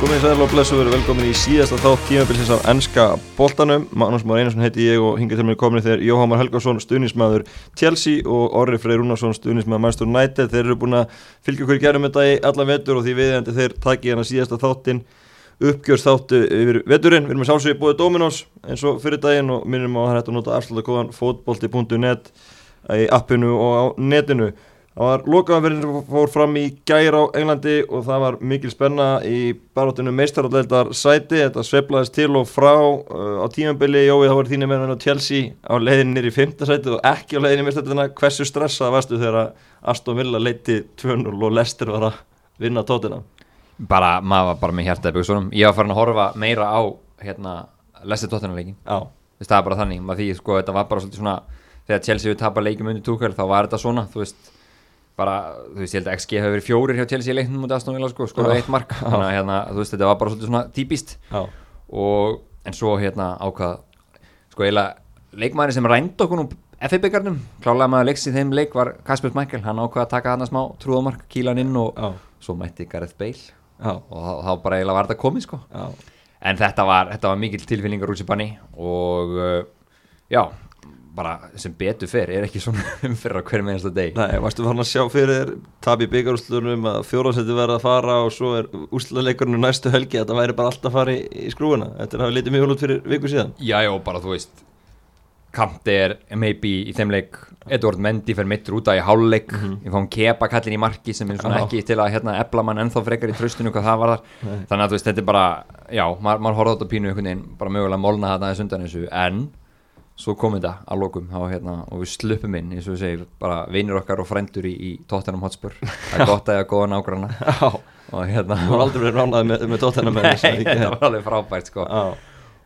Komið sæl og blessu verið velkomin í síðasta þátt tímabilsins af ennska boltanum. Magnús Már Einarsson heiti ég og hingað til mér komin þegar Jóhámar Helgarsson, stuðnismæður Chelsea og Orri Freyr Rúnarsson, stuðnismæður Manchester United. Þeir eru búin að fylgja okkur gerðum þetta í alla vetur og því viðendi þeir taki hérna síðasta þáttin uppgjörst þáttu yfir veturinn. Við erum með sálsögi búið Dominos eins og fyrir daginn og minnum á að hægt að nota afslutakóðan fotbolti.net í appinu og á netinu Það var lokaðanverðin sem fór fram í gæri á Englandi og það var mikil spenna í baróttinu meistaraldeldar sæti, þetta sveplaðist til og frá uh, á tímanbili, Jói þá var þínu meðan á Chelsea á leiðin nýri fymta sæti og ekki á leiðin í meistaraldina, hversu stressað varstu þegar Aston Villa leiti 2-0 og Lester var að vinna tótina? Bara, maður var bara með hjarta eða byggstunum, ég var farin að horfa meira á hérna, Lester tótina leikin, það var bara þannig, því sko þetta var bara svona, þegar Chelsea við tapar leikum undir túkvæl þá var þetta svona, þú veist bara, þú veist, ég held að XG hefur verið fjórir hjá Chelsea í leiknum mútið Aston Villa sko, skoraði eitt mark, þannig að hérna, þú veist, þetta var bara svolítið svona típist og en svo hérna ákvað sko eiginlega leikmæri sem rænd okkur nú FA-byggarnum, klálega maður leiks í þeim leik var Kasper Michael, hann ákvað að taka hann að smá trúðamark, kíla hann inn og Já. svo mætti Gareth Bale. Já. og þá bara eiginlega var þetta komið sko. Já. en þetta var, þetta var mikil tilfinningar úr sér banni og uh, já, bara sem betur fer er ekki svona umfyrra hver með einasta deg Nei, varstu fann að sjá fyrir tap í byggarústlunum að fjóðarsætti verða að fara og svo er úrslaleikurinu næstu helgi að það væri bara alltaf að fara í, í skrúuna Þetta er að hafa litið mjög hlut fyrir viku síðan Já, já, bara þú veist Kanti er maybe í þeim leik Edvard Mendy fer mittur út að í háluleik mm -hmm. ég fáum kepa kallin í marki sem er svona ah. ekki til að hérna ebla mann ennþá frekar í tröstinu hvað það var þar Nei. þannig að veist, þetta er bara, já, maður, maður horfður á pínu einhvern veginn, bara mögulega molna þetta aðeins undan þessu, en svo kom þetta að lokum. Hérna, og við sluppum inn, eins og við segjum bara vinir okkar og frendur í, í Tottenham Hotspur. Það er gott að ég hafa góða nágranna. Og hérna þú har aldrei verið ránað með, með Tottenham Nei, þetta var alveg frábært sko.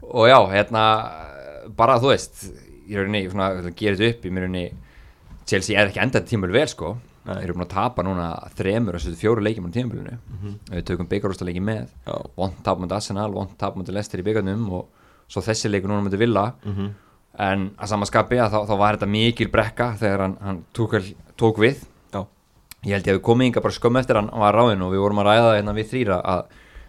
og já, hérna bara þú veist, ég er rauninni að gera þetta upp í mér rauninni Chelsea er ekki endað tímul vel sko. Nei. Þeir eru búin að tapa núna þremur og fjóru leikjum á tímafélaginu mm -hmm. Við tökum byggarústaleiki með. Vont tap mútið Arsenal, vont tap mútið Leicester í byggarnum og svo þessi leiku núna mútið Villa. Mm -hmm en að samaskapi að þá, þá var þetta mikil brekka þegar hann, hann tók, tók við Já. ég held ég að við komum yngar bara skömm eftir hann var ráðin og við vorum að ræða hérna við þrýra að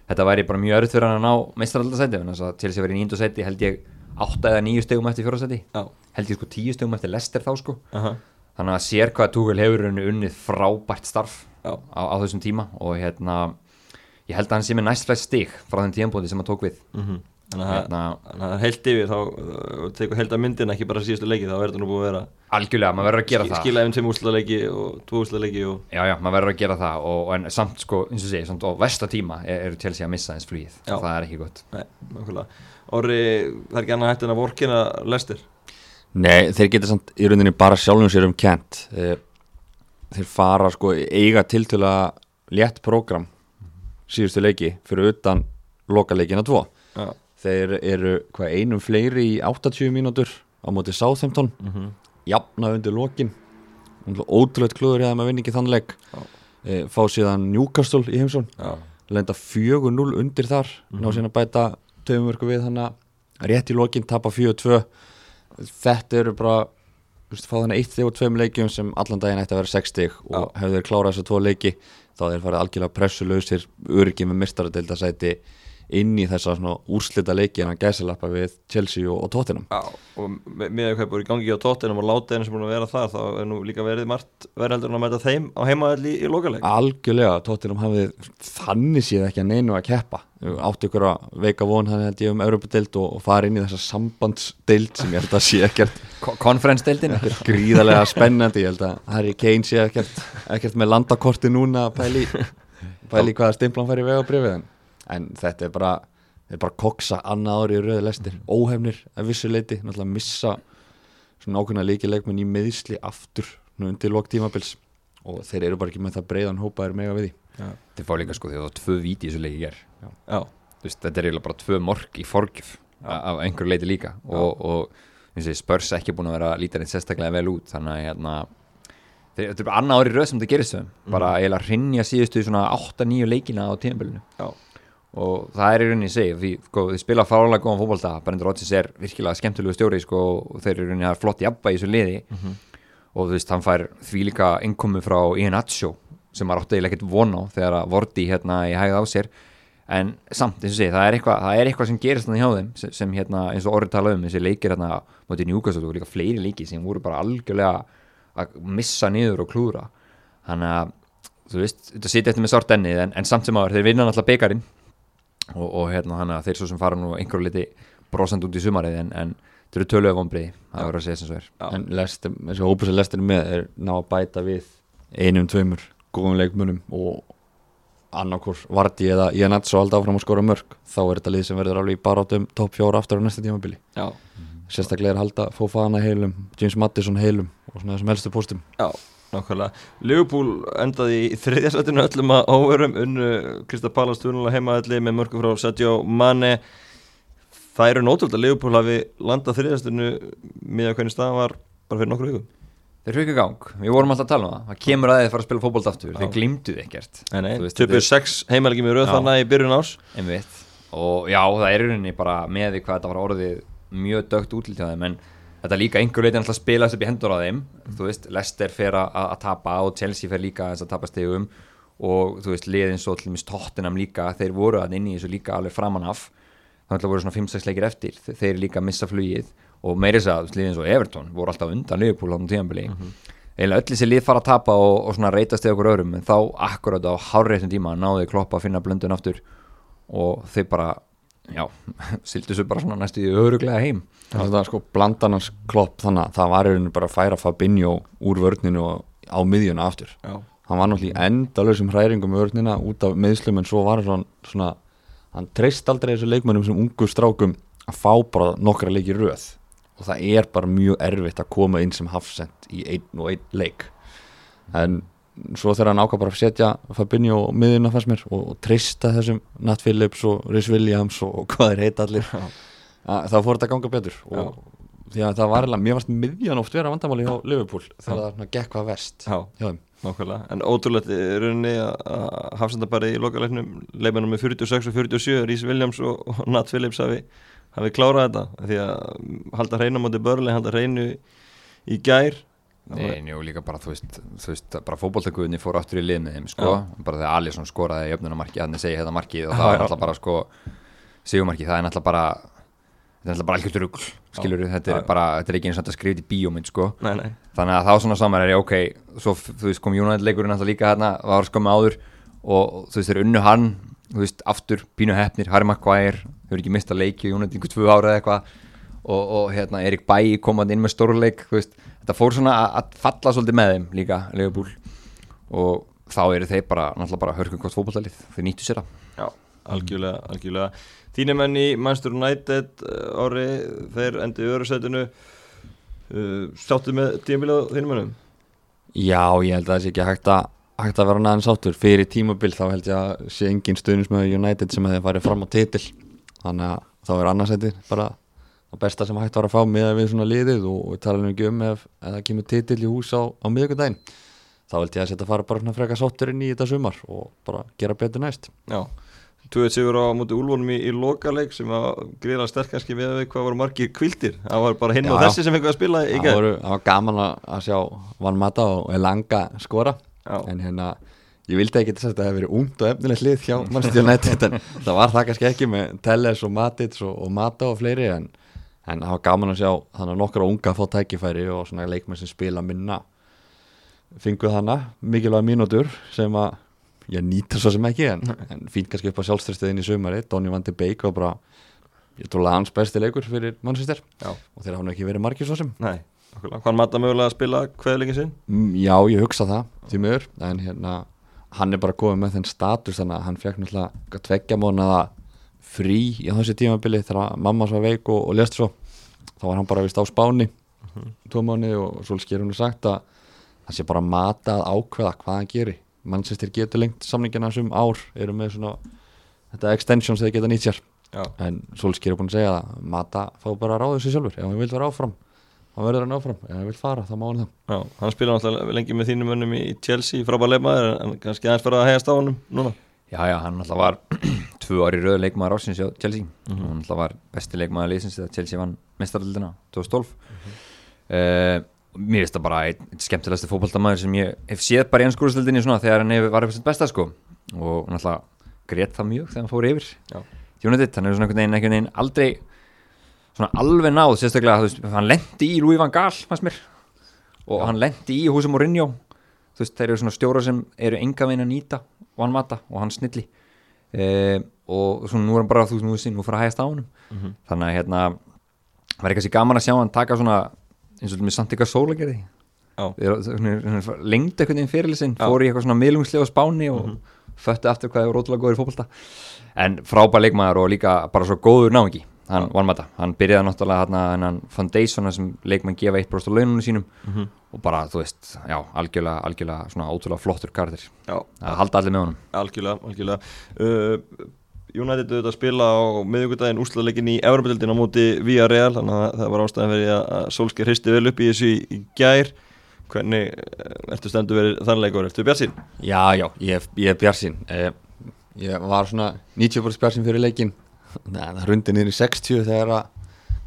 þetta væri bara mjög öruð fyrir hann að ná meistaraldasæti til þess að vera í nýndu sæti held ég 8 eða 9 stegum eftir fjórasæti held ég sko 10 stegum eftir Lester þá sko uh -huh. þannig að sér hvað Túkul hefur unnið frábært starf á, á þessum tíma og hérna ég held að hann sé með næstflæst stig frá þenn tíambóti sem hann tók við uh mhm. -huh. Þannig að hérna, heilt yfir þá tekur heilt að myndin ekki bara síðustu leiki þá verður það nú búið að vera Algjörlega, maður verður að gera það. Skila ef þeim úrsla leiki og tvo úrsla leiki og... Já, já, maður verður að gera það og, en samt sko, eins og segi, samt á vestatíma eru til sig að missa eins flýð það er ekki gott. Nei, nákvæmlega. Orri, það er ekki annað hægt en að vorkina lestir Nei, þeir geta samt í rauninni bara sjálfum sér um kent. Eh, Þeir fara sko eiga til til að létt program síðustu leiki fyrir utan lokaleikina tvo. Já þeir eru hvað, einum fleiri í 80 mínútur á móti Sáþemtón mm -hmm. jafna undir lokin. Ótrúlega klúður eða maður vinn ekki þannleik e, fá síðan Newcastle í heimsón lenda 4-0 undir þar. Mm -hmm. ná síðan að bæta töfumverku við þannig að rétt í lokin tapa 4-2 þetta eru bara Veist, fá þannig eitt þegar tveim leikjum sem allan daginn ætti að vera 60 og hefur þeir klárað þessar tvo leiki þá þeir farið algjörlega pressuleusir öryggi með mistaradildasæti inn í þessa úrslita leiki en að gæsalappa við Chelsea og, og Tottenham. Já, og með að hvað búið í gangi á Tottenham og láta henni sem búin að vera það þá er nú líka verið margt verið heldur að mæta þeim á heimaðalli í, í lokaleg Algjörlega, Tottenham hafið þannig séð ekki að neinu að keppa. Átt ykkur að veika von hann held ég um Europadild og, og fara inn í þessa sambandsdild sem ég held að sé ekkert konferensdildin gríðarlega spennandi, ég held að Harry Kane sé ekkert, ekkert með landakorti núna pæli, pæli í en þetta er bara, þetta er bara koksa annað ári í rauði lestir, mhm. óhefnir að vissu leiti, náttúrulega missa svona ákveðna líkilegmenn í meðisli aftur undir lók tímabils. Og þeir eru bara ekki með það breiðan hópaðir mega við því. Ja. Þeir fá líka sko því að það var tvö víti í þessu leiki ger veist, þetta er eiginlega bara tvö morg í forgjöf af einhverju leiti líka. Já. og, og spörs ekki búin að vera lítarinn sérstaklega vel út þannig að hérna þetta er bara annað ári rauð sem þetta gerist þau bara mhm. eiginlega rinja síðustu svona 8-9 leikina á tímabilinu og það er í rauninni seg því sko, þið spila fálega góðan fólkválta Brendur Rodgers er virkilega skemmtilegu stjóri sko, og þeir eru í rauninni að flott jafna í þessu liði. Mm -hmm. og þú veist, hann fær því líka innkomi frá Ian Atsjó sem var áttið ekkert von á þegar að Vorti hérna í hægð á sér. En samt eins og sé, það er eitthvað, það eitthvað sem gerist þannig hjá þeim sem, sem hérna, eins og orðið tala um þessi leikir hérna motið Newcastle og líka fleiri leiki sem voru bara algjörlega að missa niður og klúra þannig að þú veist, þetta sitja eftir með sárt ennið en, en samt sem áður, þeir vinna náttúrulega beigarinn og, og hérna þannig að þeir svo sem fara nú einhverju liti brosand út í sumarið en, en þeir eru tölulega vonbreið það voru að segja sem svo er Já. en lestir, þessi hópur sem lestir með er ná að bæta við einum, tveimur góðum leikmunum og annarkur Vardi eða Iannazzo alltaf áfram að skora mörg þá er þetta lið sem verður alveg í barátum topp fjóra aftur á næsta tímabili Já. sérstaklega er halda Fofana heilum James Madison heilum og svona þessum helstu postum Já, nákvæmlega. Liverpool endaði í þriðjarsættinu öllum að óverum unnu Krista Pallas tunulega heimaðalli með mörgum frá Sadio Mane. Það eru nótrúld að Liverpool hafi landað þriðjarsættinu með að hvernig staðan var bara fyrir nokkru vikum. Þeir ekki gang, við vorum alltaf að tala um það. Það kemur að þið fara að spila fótbolt aftur. Þeir glimtuð ekkert. Töpuð sex heimalegi með rauð þannig í byrjun ás Einmitt. Og já, það er í rauninni bara með því hvað þetta var orðið mjög dögt þeim En þetta líka einhver leitin alltaf spilast upp í hendur á þeim. Þú veist, Leicester fer að, tapa og Chelsea fer líka að tapa stegum Og þú veist, liðin svo til mis Tottenham líka Þeir voru að inn í þessu líka alveg framan af. Þannig að það voru svona 5-6 leikir eftir. Þeir líka missa flugið. Og meiri þess að liðin svo Everton voru alltaf undan Liverpool á tímanbili mm -hmm. eða öll þessi lið fara að tapa og, og svona reytast eða okkur öðrum. En þá akkurat á hárreitum tíma náðu kloppa að finna blöndun aftur. Og þau bara já, sildu svo bara svona næstu í öðruglega heim. Það er sko blandanans klopp þannig að það var einhvern bara að færa Fabinho úr vörninu og á miðjuna aftur. Já. hann var náttúrulega endalösum hræringum í vörnina út af miðslum en svo var hann svona hann treyst aldrei þessu leikmennum sem ungu strákum að fá bara nokkra leikir röð. Og það er bara mjög erfitt að koma inn sem hafsend í einn og einn leik. En svo þegar hann ákvað bara að setja Fabinho og miðuna fannst mér og, og trista þessum Nat Phillips og Rhys Williams og, og hvað er heit allir. Að, þá fór þetta að ganga betur og Já. því að það var alveg, mér fannst miðjan oft vera vandamáli hjá Liverpool þegar það gekk hvað vest Já, nákvæmlega, en ótrúlega er rauninni að hafsenda bara í lokalæknum leifinum með 46 og 47 Rhys Williams og, Nat Phillips hafi hafi klárað þetta. Því að halda hreinu á móti börli, halda hreinu í gær Nei, njú, líka bara, þú veist, þú veist bara fókbóltakuðinni fór aftur í lið með þeim, sko. Já. bara þegar Alisson skoraði í öfnunamarki hann er segið þetta markið og það er alltaf bara, sko sigumarkið, það er alltaf bara þetta er alltaf bara algjörður rugg, skilur þetta er bara, þetta er ekki eins og þetta skrifit í bíómynd, sko. Nei, nei. þannig að þá svona samar er ég, ok svo, þú veist, kom United leikurinn alltaf líka hérna var sko með áður og þú veist, þeir unnu hann þú veist, aftur Pínu Hefnir, Harry Maguire hefur ekki þetta fór svona að falla svolítið með þeim líka Leifbúl og þá eru þeir bara, náttúrulega bara hörkum hvort fókbaltalið þeir nýttu sér það. Já, algjörlega, algjörlega. Þínum enn í Manchester United ári, þeir endi öru setinu uh, sáttu með tímabilið þínum ennum? Já, ég held að það sé ekki hægt að hægt að vera næðan sáttur. Fyrir tímabil þá held ég að sé engin stuðnismöðu United sem hefði farið fram á titil. Þannig að þá er annarsæti bara það besta sem hægt var að fá með við svona liðið og við talaðum ekki um ef það kemur titil í hús á, á miðugundaginn þá held ég að setja að fara bara svona freka sátturinn í þetta sumar og bara gera betur næst. Já, þú veit sér á mútið úlvonum í, í lokaleg sem að gríða sterk kannski við hvað voru margir kvildir það var bara hinn og þessi sem fengið að spila Það var gaman að sjá Van Mata og Elanga skora. Já. en hérna ég vildi ekki þess að það hefði verið ungd og efnilegt lið hjá Manchester United en það var það kannski ekki með Telles og Matic og, og Mata og fleiri en, en það var gaman að sjá þannig að nokkra unga fá tækifæri og svona leikmenn sem spila minna. Fenguð þannig mikilvæg mínútur sem að ég nýta svo sem ekki en, en fín kannski upp á sjálfströstuðin í sumari Donny van de Beek og bara ég trúlega hans besti leikur fyrir Manchester. Já. og þeir hafa ekki verið margir svo sem. Nei Hvað matta mögulega að spila hverðlingin sinn? Mm, já, ég hugsa það því mögur, en hérna hann er bara komið með þenn status þannig að hann fekk náttúrulega tveggja mónaða frí í þessi tímabili þegar mamma svo veik og, og lest svo. Þá var hann bara vist á spáni uh -huh. tvo mánu og svo sker hún sagt að það sé bara mata að ákveða hvað hann gerir mannsistir getur lengt samningina sem ár eru með svona þetta extensions þegar geta nýtt sér. Já. en Solskjær er búin að segja að Mata fá bara ráðu sér sjálfur. Ef hann vil vera áfram hann verður hann áfram, ef hann vil fara þá má hann það. Já, hann spila náttúrulega lengi með þínum önnum í Chelsea, frábæð leikmaður en kannski aðeins fyrir að hegast á hann núna Já, já, hann náttúrulega var tvö ári rauð leikmaður ásins á Chelsea. Mm -hmm. hann náttúrulega var besti leikmaður leysins þegar Chelsea vann mestaraldina 2012 mm -hmm. uh, Mér finnst það bara einn skemmtilegasti fókbaltamæður sem ég hef séð bara í ennskúrústöldinni þegar hann var eitthvað besta sko. Og náttúrulega greitt það mjög þegar hann fór yfir United, hann er svona einhvern veginn, aldrei svona alveg náð sérstaklega, veist, hann lendi í Louis van Gaal mér. Og Já. hann lendi í húsum þú veist, þeir eru svona stjóra sem eru enga veginn að nýta hann mata og hann snilli. E, og svona nú er hann bara þú veist, nú, fyrir að hægast á hann mm -hmm. þannig að hérna var eitthvað sér gaman að sjá hann taka svona eins og með Santika Sólagerði. Lengdi eitthvað inn fyrirlisinn fór í eitthvað svona miðlungslega spáni og mm -hmm. fötti aftur hvað er rótulega góður fólkvölda en frábær leikmaður og líka bara svo góður náðingi hann það, hann byrjaði náttúrulega hann foundationa sem leikmann gefa 1% á laununum sínum. Mm -hmm. Og bara þú veist, já, algjörlega, algjörlega svona ótrúlega flottur kardir að halda allir með honum. Algjörlega, algjörlega. Uh, United auðvitað að spila á miðugudaginn úslaðleikin í Európa-dildin á móti Vía Real, þannig að það var ástæðan fyrir að Solskjaer hristi vel upp í þessu í, gær. Hvernig uh, ertu stendu verið þannleikur, ertu björnsinn? Já, já, ég, ég er björnsinn eh, ég var svona 90% björnsinn fyrir leikin það rundi niður í 60 þegar að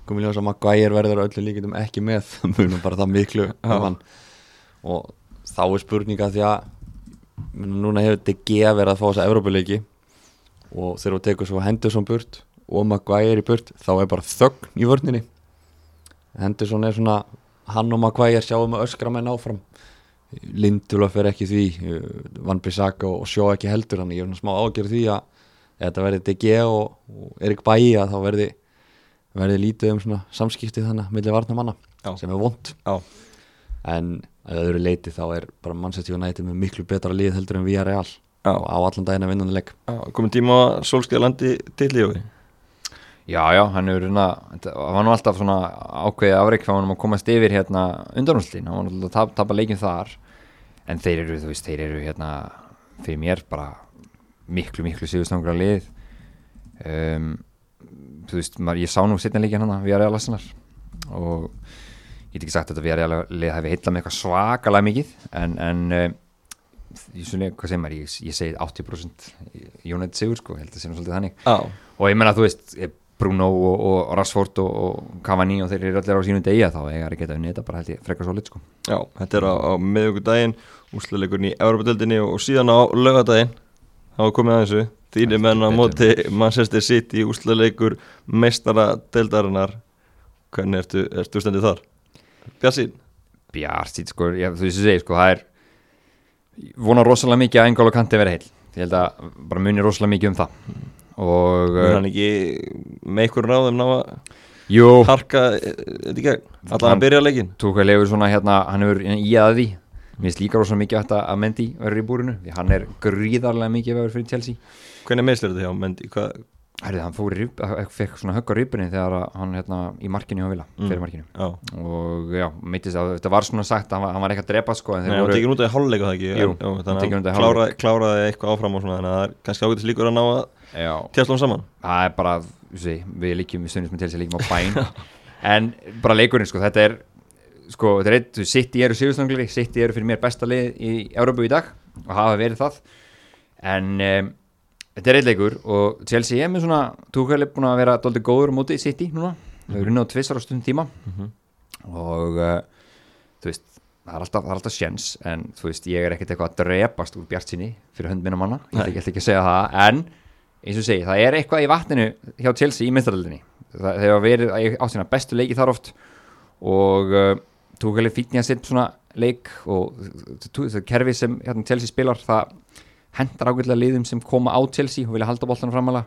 komið ljósa Maguire verður öllu líkitum ekki með. Það munum bara það miklu um og þá er spurninga því að núna hefur DG verið að fá þessa Európa-leiki og þegar þú tekur svo Henderson burt og Maguire í burt þá er bara þögn í vörninni. Henderson er svona hann og Maguire sjáum að öskra menn áfram. Lindula fer ekki því Van Bissaka og sjó ekki heldur hann ég er smá ágjörð því að þetta verði DG og, og Erik Bæi að þá verði, verði lítið um svona samskipti þannig millir varnamanna Já. sem er vond Já. en að öðru leiti þá er bara Manchester United með miklu betra lið heldur en við er reall á allan daginn að vinna leik. Komið tíma Solskjaerlandi til lífi Já, já, hann er hérna, það var nú alltaf svona ákveðið afreik hvað hann var að komast yfir hérna undanúslinn, hann var alltaf að tapa, tapa leikin þar. En þeir eru, þú veist, þeir eru hérna fyrir mér bara miklu miklu síðustangra lið. Um, þú veist, maður, ég sá nú setna líka hann við erum aðlæsanar og ég get ekki sagt að við erum aðlæsanar hefði heitlað með eitthvað svakalega mikið en, en ég, segir maður, ég, ég segi 80% United Sigur sko, held að nú svolítið þannig ah. og ég menna þú veist Bruno og, og Rashford og, og Cavani og þeir eru allir á sínum degi þá ég er ekki að unni þetta, bara held ég frekar svo lit sko. Já, þetta er á, á meðugudaginn úsleleikurinn í Európa-döldinni og síðan á lögadaginn þá komið að þessu þínir menn á móti Manchester City úsleileikur meistara deildarinnar hvernig ertu, ertu stendið þar? Bjarsín? Bjarsín, sko, ég, þú veist að segja, sko, það er vona rosalega mikið að engál og kanti verið heil ég held að bara muni rosalega mikið um það. Og Mún hann ekki með einhver ráðum ná að harka þetta ekki, allan að byrja leikin Tók að lefur svona hérna, hann hefur í að því Mér finnst líka rosalega mikið að Mendy verður í búrinu því hann er gríðarlega mikið verður fyrir Chelsea Hvernig meðslir þetta hjá Mendy? Hvað? Herrið, hann fór í rýp, fekk svona högg á rýpunni þegar hann hérna í markinu hjá Vila, mm. fyrir markinu já. og já, mittist að þetta var svona sagt að hann var eitthvað að drepa sko Nei, hann tekið út af hálfleika það ekki Jú, já, þannig að hann kláraði, kláraði eitthvað áfram og svona þannig að það er kannski ágættis líkur að ná að tjásla um saman Það er bara, við líkjum við stundum með Chelsea líkjum á bæn en bara leikurinn sko, þetta er sko, þetta er eitt, City eru síðustangli City eru fyrir mér besta lið í Európa í dag og hafa verið það. En um, þetta er eitt leikur og Chelsea er með svona er búin að vera doldið góður mútið í City núna, þau eru runið á tvissar á stundum tíma. Mm -hmm. og uh, þú veist, það er alltaf, alltaf sjens en þú veist, ég er ekkert eitthvað að drepast úr bjart sinni fyrir hönd minna manna. Ég ætla ekki að segja það, en eins og segi, það er eitthvað í vatninu hjá Chelsea í myndalöldinni það hefur verið á sína bestu leiki þar oft og uh, tók alveg fítni að setja svona leik og það kerfi sem hérna, Chelsea spilar það hendar ákveðlega liðum sem koma á Chelsea og vilja halda bóltanum framala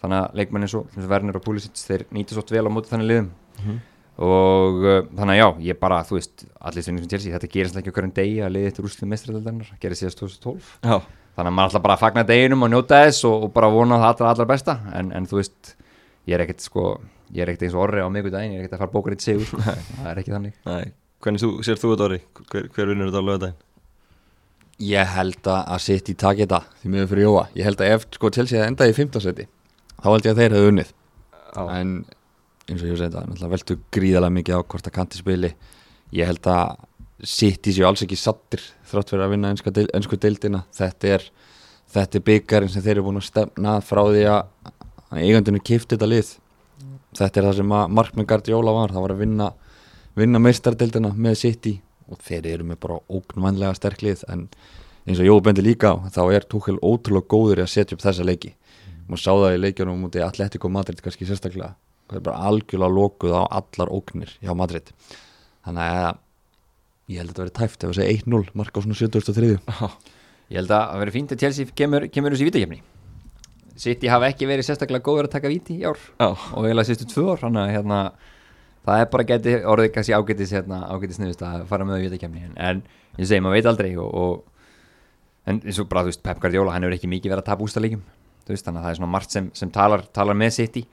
þannig að leikmenn eins og Werner og Pulisic þeir nýta svo vel á móti þannig liðum. Mm -hmm. og uh, þannig að já, ég bara þú veist, allir stundin sem Chelsea, þetta gerist ekki okkur en degi að liðið til úrsluðu mestræðaldarinnar gerist síðast 2012 já. þannig að maður alltaf bara fagnar deginum og njóta þess og, og bara vona það allra, allra besta. En, en þú veist, ég er ekkert sko, ég er ekkert eins og orri á mig það. Hvernig þú, sér þú þetta orði? Hver, hver vinnur þetta á lögadaginn? Ég held að sitt í takk þetta því miður fyrir Jóa. Ég held að ef sko Chelsea endaði í 15 seti þá held ég að þeir hefði unnið ah. en eins og ég segi þetta veltu gríðarlega mikið á hvort að kanti spili ég held að sitt í sig alls ekki sattir þrátt fyrir að vinna deil, deildina þetta er, er byggjarinn sem þeir eru búin að stefna frá því að eigandunum kifti þetta lið þetta er það sem að Mark Megardiola var það var að vinna vinna meistardildina með City og þeir eru með bara ógnvænlega sterklið en eins og Jói bendi líka þá er Tuchel ótrúlega góður í að setja upp þessa leiki. Maður sá það í leikjunum mútið Atletico Madrid kannski sérstaklega það er bara algjörlega lokuð á allar óknir hjá Madrid. Þannig að ég held að þetta verði tæft ef það segja 1-0 marka á svona 73 Ég held að það verði fínt að Chelsea kemur, kemur þessi vítakefni City hafa ekki verið sérstaklega góður að taka víti í ár. Já. og eiginlega sístu tvö ár þannig að hérna, það er bara geti orðið kannski ágætis, hérna, ágætis niðurst að fara með vítakefni en, en ég segi, maður veit aldrei og, og, en eins og bara, þú veist, Pep Guardiola hann hefur ekki mikið verið að tapa ústalegjum þannig að það er svona margt sem, sem talar, talar með City.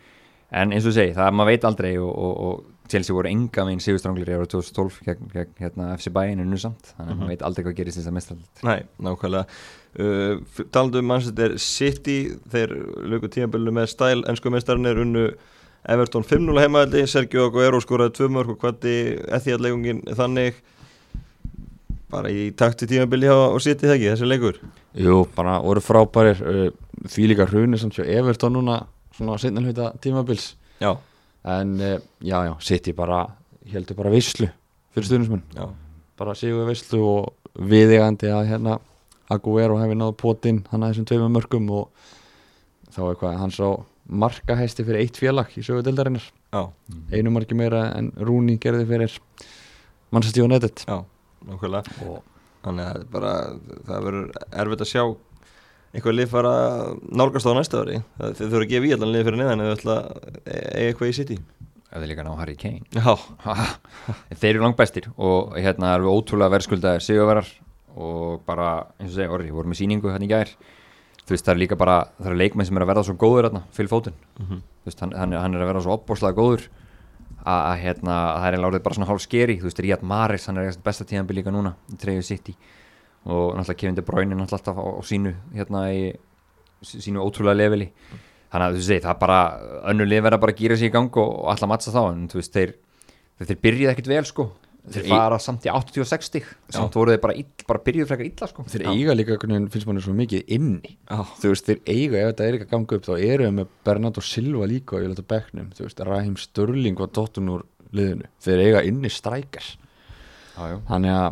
En eins og segi, það maður veit aldrei og, og, og Chelsea voru enga meginn sigurstranglir í ára 2012 gegn, gegn hérna, FC Bayern samt, þannig að maður veit aldrei hvað gerist þess að mestralind Nei, nákvæmlega. Uh, Talandu um Manchester City þeir lögu tímabölu með stæl ennsku meistarnir unnu Everton 5-0 heimaðaldi, Sergio Aguero skoraði tvö mörg og hvati ethiatleikungin þannig. Bara í takti tímabili og City það ekki, þessi leikur? Jú, bara voru frábærir uh, því líka hruni samt sjá Everton núna svona setna hluta tímabils. Já, en uh, já, já, City bara heldur bara veislu fyrir stuðnismenn já, bara sigur veislu og viðegandi að hérna Aguero hefði náðu potinn hann að þessum tveimum mörgum og þá er hvað, hann sá markahæsti fyrir eitt félag í sögu dildarinnar já, einu marki meira en Rúni gerði fyrir Manchester United. Já, nákvæmlega. Og Þannig að bara, það verður erfitt að sjá eitthvað lið fara nálgast á næsta ári. Það- Þið þurfa að gefa í allan lið fyrir neðan eða eitthvað í City. Ef þeir líka ná Harry Kane. Já, þeir eru langt bestir og hérna erum við ótrúlega verðskuldaðir sigurverar og bara, eins og segja, orði, við vorum með síningu hérna í gær þú veist, það er líka bara, það eru leikmenn sem er að verða svo góður hérna, Phil Foden. Mhm. þú veist, hann, hann, er að verða svo opbórslega góður. Að, að hérna, að það er orðið bara svona hálf skeri, þú veist, Ríad Maris hann er eitthvað besta tíðanbíl líka núna í Treyju City. Og náttúrulega Kevin De Bruyne náttúrulega alltaf á, á sínu hérna í sí- sínu ótrúlega leveli. Þannig að þú veist, það er bara önnur lið verða bara að gýra sig í gang og, og alltaf mattsa þá en þú veist, þeir, þeir byrjuð ekkit vel sko þeir fara samt í 86 stig. Samt voru þeir bara, ill, bara byrjuð frekar illa sko. Þeir eiga líka finnst manni svo mikið inni. Já. þú veist, þeir eiga, ef þetta er ekki að ganga upp þá eru við með Bernardo Silva líka og ég leta bekknum, þú veist, Rahim Störling var dottun úr liðinu, þeir eiga inni strækjar, já, já. þannig að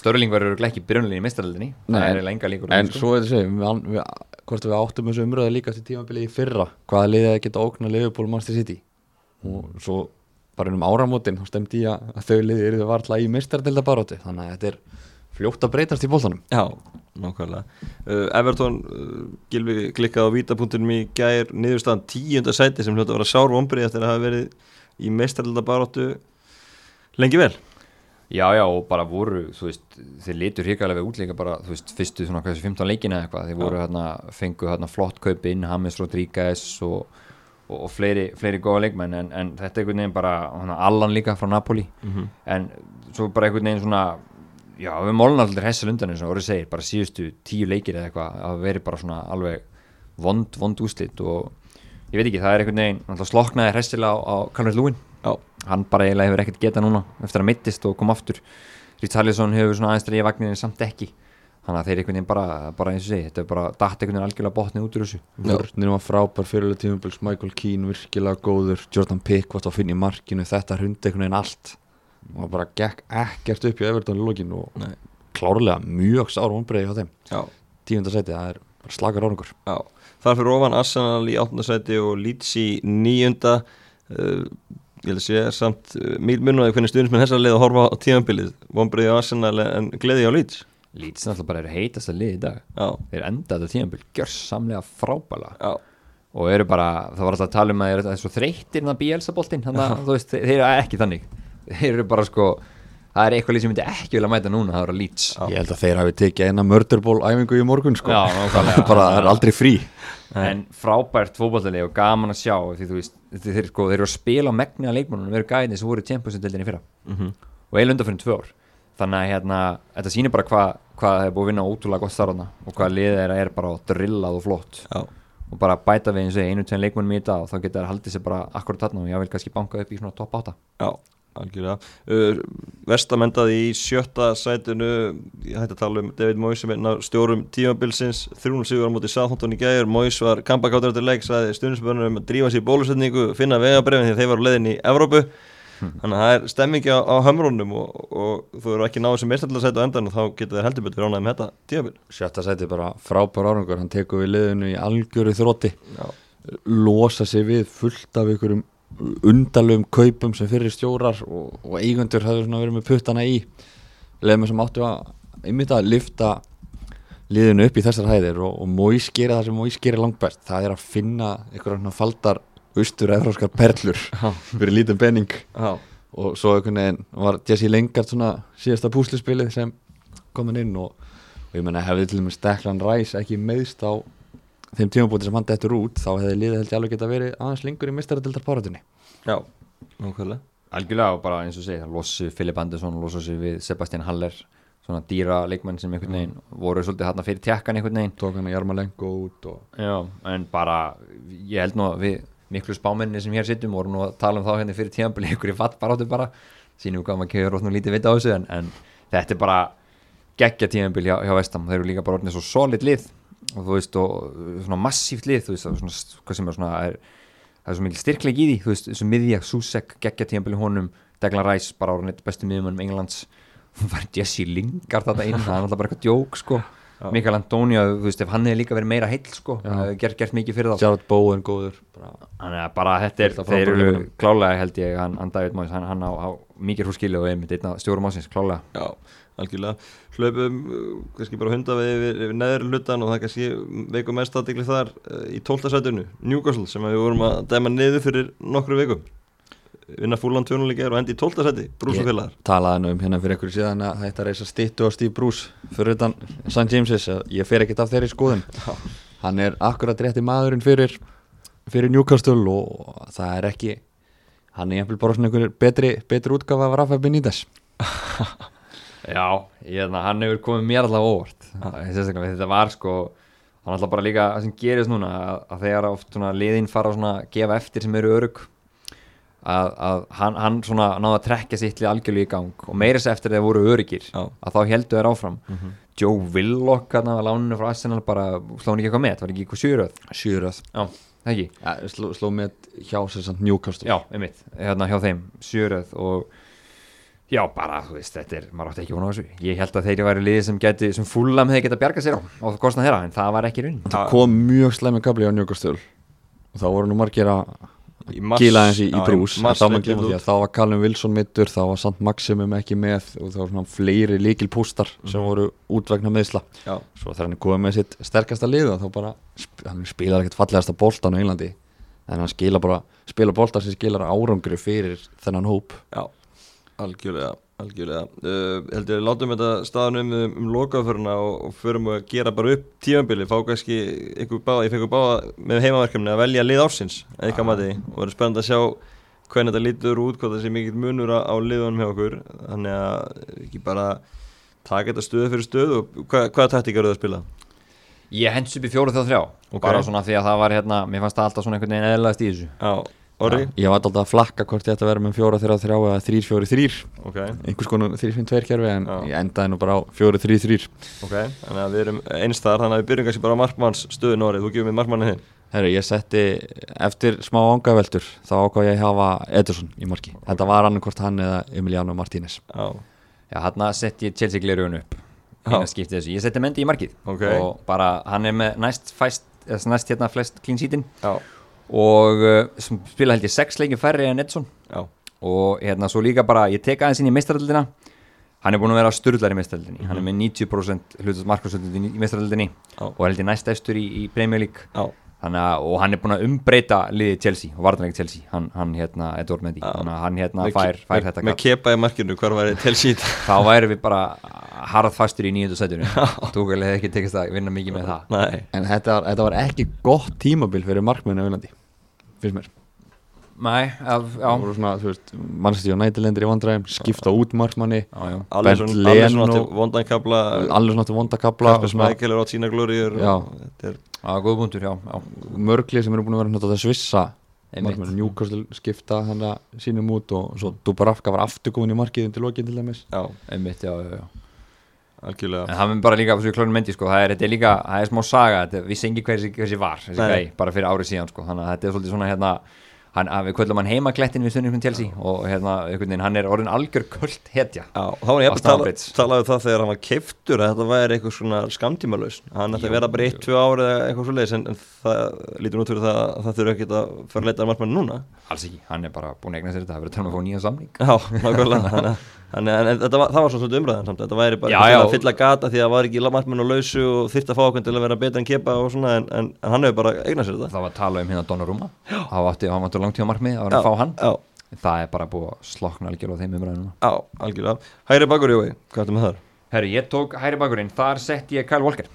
Störling verður ekki byrjunlega í mestaraldinni það er eiginlega enga líkur en sko. svo er þetta segja við, við, hvort við áttum þessu umröðu líka til tímabilið í fyrra, hvaða liðið að geta ókna Bara um áramótin þá stemdi ég að þau liðið eru það varla í meistardelda baróti, þannig að þetta er fljótt að breytast í bóltanum Já, nákvæmlega. Uh, Everton, uh, Gilvi klikkaði á vítapunktunum í gær. Niðurstaðan tíunda sæti sem hljóta að vera sár vombrið eftir að hafa verið í meistarölda baróttu lengi vel. Já, já, og bara voru, þú veist, þeir litur hrikalega við útleika bara, þú veist, fyrstu svona hversu 15 leikina eða eitthvað, þeir voru hérna, fengu hérna flott kaup inn, James Rodríguez og, og, og fleiri, fleiri góða leikmenn, en, en þetta er einhvern veginn bara, hana, Allan líka frá Napoli, en svo bara einhvern veginn svona, já, við mólum allir hessal undan eins og orðið segir, bara síðustu tíu leikir eða eitthvað, að veri bara svona alveg vond, vond úslit og ég veit ekki, það er einhvern veginn, sloknaði hessilega á, á Calvert Lúin, Já, hann bara eiginlega hefur ekkert getað núna eftir að mittist og kom aftur. Richarlison hefur svona aðeins þannig að þeir einhvern veginn bara, bara eins og segi þetta er bara dætt einhvern veginn algjörlega botnið út úr þessu. Vörnir var frábær fyrirlega tímubils Michael Keane virkilega góður Jordan Pickford að finna í markinu þetta hundi einhvern veginn allt. Og bara gekk ekkert upp í Everton í lokin og Nei. klárlega mjög sár vonbreiði hjá þeim. Já, tíunda sæti, það er bara slakar árangur. Já. Þar fyrir ofan Arsenal í áttundasæti og Leeds í níunda. Uh, ég held að sé samt uh, mýl munnaði hvernig stuðnismenn þessar leið að horfa á tímanbilið vombrið á Arsenal en gleði á Leeds Leeds náttúrulega bara er heitast að lið í dag. Já, þeir enda þetta tímabil gjörsamlega frábæla já, og eru bara, það var alltaf að tala um að það er svo þreyttir en það bíelsaboltinn þannig að þú veist, þeir eru ekki þannig. Þeir eru bara sko það er eitthvað sem myndi ekki vilja mæta núna það eru að Leeds ég held að þeir hafi tekið eina murderball æfingu í morgun sko. Já, nákvæmlega. bara það er aldrei frí. En frábært fótballtali og gaman að sjá því þú veist, þeir, sko, þeir eru að spila á megni að leikmannunum, þeir eru gæðinni sem voru í Champions-deildinni fyrra. Mhm. og eiginlega undan fyrir tvö ár þannig að hérna, þetta sýnir bara hvað hva það er búið að vinna ótrúlega gott starfna og hvað liðið er, er bara drillað og flott. Já, og bara bæta við eins og einu tvein leikmannum í þetta og þá geta þær haldið sér bara akkurat þarna og ég vil kannski banka upp í svona topp 8 já algjörlega. Uh, Vestamendaði í sjötta sætinu ég hætti að tala um David Moyes sem er stjórum tímabilsins 300 sigur á móti Sáþóntón í gæður Moyes var kampakáttur eftir leik, sagði stundisbörnum að drífa sér bólusetningu, finna vegabrefin þannig að það er stemmingi á, á hömrónum og, og þú eru ekki náðu sem meðstæðilega á endan og þá getur þér heldur betur með þetta tíabil Sjötta seti bara frábær árangur hann tekur við liðinu í algjöru þrótti losa sig við fullt af ykkurum undalum kaupum sem fyrir stjórar og, og eigundur hafður verið með puttana í. Leðum sem áttu að einmitt að lifta liðinu upp í þessar hæðir og, og Móís gerir það sem Móís gerir langt best það er að finna einhverjum faldar austur-evróskar perlur fyrir lítið benning Já. og svo var Jesse Lingard svona síðasta púslispilið sem komin inn og, og ég menna hefði til og með Steklan Ræs ekki meðst á þeim tímabúti sem hann dettur út þá hefði liðið held ég alveg geta verið aðeins lengur í mistaradildar páratunni Já, nákvæmlega. Algjörlega og bara eins og segja, losu Filip Andersson losu sig við Sebastian Haller svona dýra leikmann sem einhvern veginn voru svolítið hérna fyrir tjekkan einhvern veginn. Tók hann að Jarma Lengo út og... Já, en bara ég held nú að við miklu spámenni sem hér sittum vorum nú að tala um þá hérna fyrir tíðanbili ykkur í fatt bara. Sínum hvað maður kefur ótt nú lítið vita á þessu en, en þetta er bara geggja tíðanbili hjá, hjá Vestam, þeir eru líka bara orðinni svo solid lið. Og þú veist og svona massíft lið þú veist svona, hvað sem er svona er, það er svo mikil styrkleik í því þú veist þessu miðja, Susek, geggja tíðanbili honum Declan Rice, bara orðin eitt bestu miðjumannum Englands. Hún var Jesse Lingard þetta inn, það er alltaf bara eitthvað djók sko Mikael Antonio, þú veist, ef hann hefði líka verið meira heill sko, gert, gert mikið fyrir þá. Jared Bowen góður. Þannig að bara þetta er, þeir eru klálega held ég, hann, hann David Moyes, hann, hann á, á mikið húskilu og einmitt einn af stjórum ásins, klálega. Já, algjörlega, hlöpum kannski bara hunda við yfir, yfir neður hlutan og það kannski veikum mest aðdegli þar uh, í tóltasætunum, Newcastle sem við vorum að dæma niður fyrir nokkru veikum vinna fúlan tjónuleika og endi í tóltasæti, brúsufélagar talaði nú um hérna fyrir einhverju síðan að þetta reysa stittu á Steve Bruce fyrir utan St. James's ég fer ekkert af þeirri skoðun. Hann er akkurat rétti maðurinn fyrir fyrir Newcastle og það er ekki hann er jæfnvel bara svona einhver betri, betri útgafa af Rafa Benítez. Já, ég, hann hefur komið mér alltaf óvart. Þetta var sko hann alltaf bara líka það sem gerist núna að, að þegar oft liðin fara að gefa eftir sem eru örug að, að hann, hann svona náða að trekja sitt lið algjörlega í gang og meiris eftir þegar voru örugir Já. að þá heldu þeir áfram. Mm -hmm. Joe Willock að láninu frá Arsenal bara sló hann ekki eitthvað með, það var ekki eitthvað sjúröð sjúröð Já, ekki? Ja, sló, sló með hjá sér Newcastle. Já, einmitt, hérna hjá þeim sjúröð og Já, bara, þú veist, þetta er, maður átti ekki vona á þessu. Ég held að þeirri væri liði sem geti, sem fullam hefði geta bjargað sér á, á kostna þeirra en það var ekki raun Það kom mjög slemmi kabli á Newcastle. Og þá voru nú margir að gila eins í, í brús. Þá þá var Callum Wilson mittur þá var samt Maximum ekki með og þá var svona fleiri líkil pústar sem voru útvegna meðsla svo þegar hann er komið með sitt sterkasta lið þá bara, hann spilar ekkert fallegasta bóltan á Englandi en hann bara, spila bóltan sem skilar árangri fyrir þennan hóp. Já Algjörlega, algjörlega. Uh, heldur við látum þetta staðan um, um lokaföruna og, og förum að gera bara upp tímanbili, fá kannski ykkur báða, ég ykkur báða með heimaverkefni að velja lið ársins, eitthvað ah. mati. Og verður spennand að sjá hvernig þetta lítur út hvað það sé mikill munur á liðunum hjá okkur. Þannig að ekki bara taka þetta stöðu fyrir stöðu og hvað, hvaða taktíkar eru það að spila? Ég hens upp í fjóru þá þrjá. Okay. bara svona því að það var hérna, mér fannst það alltaf svona einhvern veginn eðlaðist í þessu. Já Orri? Ég var alltaf að flakka hvort ég ætti að vera með 4-3-3 eða 3-4-3 okay. einhvers konar 3-5-2 kerfi en ég endaði nú bara á 4-3-3 Ok, þannig að við erum einstar þannig að við byrjum kannski bara á markmanns stöðun orðið þú gefur mig markmannin þinn. Herru, ég setti eftir smá ángaveldur þá ákvað ég að hafa Ederson í marki. Okay. þetta var annarkort hann eða Emiliano Martínez. Já, Já hann sett ég Chelsea glerun upp. Ég setti Mendi í markið. Okay. og bara hann er með næst, fæst, næst hérna flest clean seatin Já og uh, spila held ég sex leikin færri en Edson. Já. og hérna svo líka bara ég tek aðeins inn í mestraröldina hann er búin að vera störðlar í mestraröldinni mm -hmm. hann er með 90% hlutast markasöldinni í mestraröldinni og held ég næst eftir í, í Premier League. Að, og hann er búin að umbreyta liðið Chelsea og varðanlega Chelsea hann, hann hérna er dórmendi hann hérna me, fær, fær me, þetta með kepa í markinu hvar var Chelsea þá væri við bara harð fastur í nýjöndu sætunum Túkvæli hefði ekki tekist að vinna mikið með það. Nei. en þetta, þetta var ekki gott tímabil fyrir markmennu finnst mér. Nei, af, já. Það voru svona, þú veist, mannstíð og nætilendir í vandræðum skipta út markmanni Allir svona til vondankabla Allir svona til vondakabla Kaspers Mækkel er á sína glóriður Já, góð punktur, já Mörgli sem eru búin að vera náttúrulega svissa markmann, Newcastle skipta hann að sínum út og svo Dubravka var afturgóðin í markiðin til lokinn til dæmis. Já, einmitt, já, já, já Algjörlega. En það er bara líka, svo klónum myndi, sko, það er, er líka, það er smá saga, þetta, við sengi hversi, hversi var, þessi gæi, bara fyrir árið síðan, sko, þannig að þetta er svolítið svona hérna, hann, við kvöldum hann heimaklettin við stundum til sí og hérna, veginn, hann er orðin algjör kvöld hetja Já, þá var ég að tala, talaði um það þegar hann var keiftur að þetta væri eitthvað svona skamtímalauðs hann ætti að vera bara 1-2 ári eða eitthvað svo leiðis en, en það lítur út fyrir það að það þurfa ekki að fara að leita að margmann núna. Alls ekki, hann er bara búin að egna sér þetta það Þannig að þetta var, það var svona svolítið umræðan samt, þetta væri bara já, já. að fylla gata því að það var ekki margmenn og lausu og þyrta að fá okkur til að vera betur en kepa og svona en, en, en hann hefur bara eignað sér þetta. Það var að tala um hérna Donnarumma, það var alltaf langt tíma margmið að vera að fá hann, já. það er bara búið að slokna algjörlega þeim umræðinu. Já, algjörlega. Hæri bakur, Jói, hvað er þetta með þar? Herri, ég tók hæri bakurinn, þar sett ég Kyle Walker.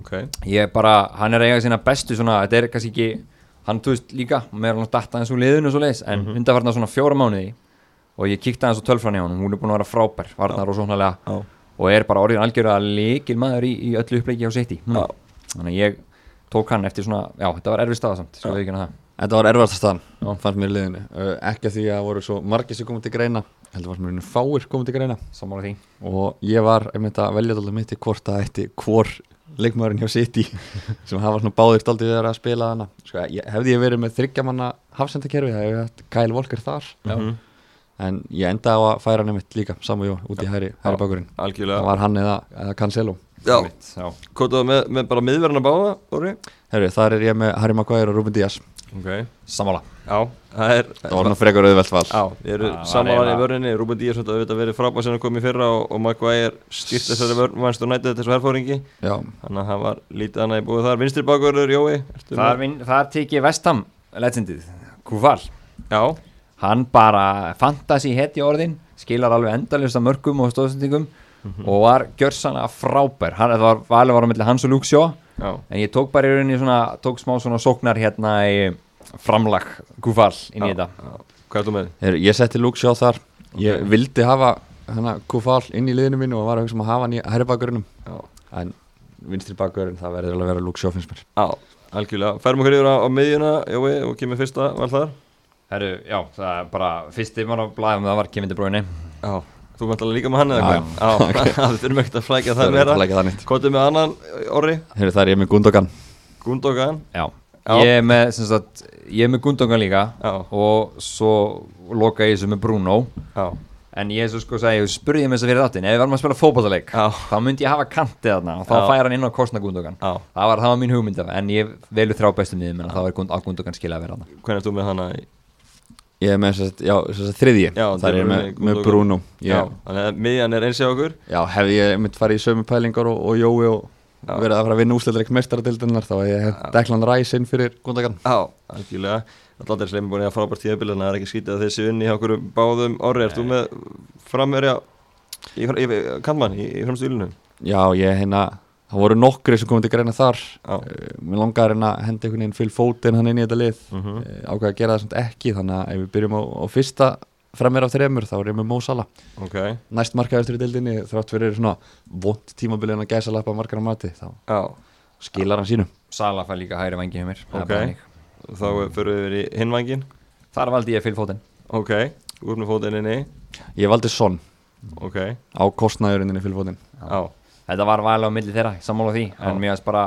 Okay. Ég bara, hann er eigað sína bestu svona, þetta er kannski ekki, hann túist líka, með hann data eins og liðinu og svo leiðis, en mm -hmm. undarfarnar svona fjóra mánuði og ég kíkti aðeins á tölfræni á hann hún er búin að vera frábær, varnar og svonarlega og er bara orðin algjörða leikil maður í, í öllu uppleiki á seti þannig að ég tók hann eftir svona já, þetta var erfið staða samt, Þetta var erfast staðan, fannst mér í liðinu. Uh, ekki að því að voru svo margir sem komið til greina heldur sem mér fáir komið til greina. Sammála því. Og ég var, ég myndi að velja alltaf mitt í hvort að eitt hvor leikmaðurinn hjá City sem hafa svona báðir stoltið við að spila hana. Sko, ég, hefði ég verið með þryggjamanna hafsendakerfi, það hefði haft Kyle Walker þar. Mm -hmm en ég enda á að færa nefnitt líka saman út í hæri, hæri bakurinn það var hann eða, eða Cancelo. Já, kótaðu með, með bara miðverðin að báða, Óri? Herri, þar er ég með Harry Maguire og Ruben Díaz. Ok, samála Já, það er Það var nú frekar auðvelt val. Já, ég eru samálan í vörðinni, Ruben Díaz þetta hefur verið frábæð sem hann kom í fyrra og, og Maguire stýrt þessari vörð, mannstu nættið þessu herfóringi. Já. Þannig að það var lítið annað í búið þar. Vinstri bakurður, Jói Það, það tekið Vestham legendið, Kúval Já hann bara fantasi hett í orðin skilar alveg endalist af mörgum og stóðsendingum mm -hmm. og var gjörsanlega frábær. Hann, það var valið var á milli hans og Luxjó en ég tók bara í rauninni svona tók smá svona sóknar hérna í framlag Gufall inn í þetta. Hvað er þú með? Her, ég setti Luxjó þar. Ég okay. vildi hafa hana Gufall inn í liðinu mínu og var að hugsa um að hafa hann í herribakurinnum en vinstri bakurinn það verður alveg að vera Luxjó finnst mér. Já, algjörlega, færum okkur yfir á, á miðjuna Jói, og kemur fyrsta val þar Herru, já, það er bara fyrsti mann á blæðum það var Kevin De Bruyne Já, þú vant alveg líka með hann eða hvað? Já, það þurfum ekkert að flækja það meira Kvotu með annan orri? Herru, það er ég með Gundogan Gundogan? Já, já. Ég er með, sagt, ég er með Gundogan líka já. og svo loka ég þessu með Bruno Já En ég svo sko að ég spurði mér þess að fyrir þáttinn, ef við varum að spila fókbáttaleg, þá myndi ég hafa kantið þarna og þá færa hann inn á kostna Gundogan. Það var, það var mín hugmynd af, en ég velu þrá bestum niður, menn að það var að Gundogan skilja að vera þarna. Hvernig er þú með hana í Ég er með þess að þriðji, það er með, með Bruno. Já, þannig að miðjan er eins og okkur. Já, hefði ég mitt farið í sömu pælingar og, og Jói og já. verið að fara að vinna úsleitleik mestaradildinnar þá ég hef Deklan Ræs inn fyrir Gundagan Já, algjörlega, alltaf er sleimi búin að frábært tíðabilið en það er ekki skítið að þessi unni hjá okkur báðum orði, ert þú með framverja í, í, í kannmann í, í framstílunum? Já, ég hérna það voru nokkri sem komið til greina þar. Uh, mér langar en að henda einhvern veginn fyll fótinn hann inn í þetta lið. Uh -huh. uh, ákveða að gera það svona ekki þannig að ef við byrjum á, á fyrsta fremir af þremur þá er ég með Mo Salah. Okay. næst markaðistur í dildinni þrátt fyrir svona vond tímabilið að gæsa lappa markar á mati þá Já. skilar hann sínu. Salah fær líka hægri vangi hjá mér okay. þá fyrir við í hinvangin þar valdi ég fyll fótinn ok, úr með fótinn inni. Ég valdi Son. Okay. á kostnæðurinninni fyll fótinn Já þetta var vala á milli þeirra, sammála því en mér finnst bara,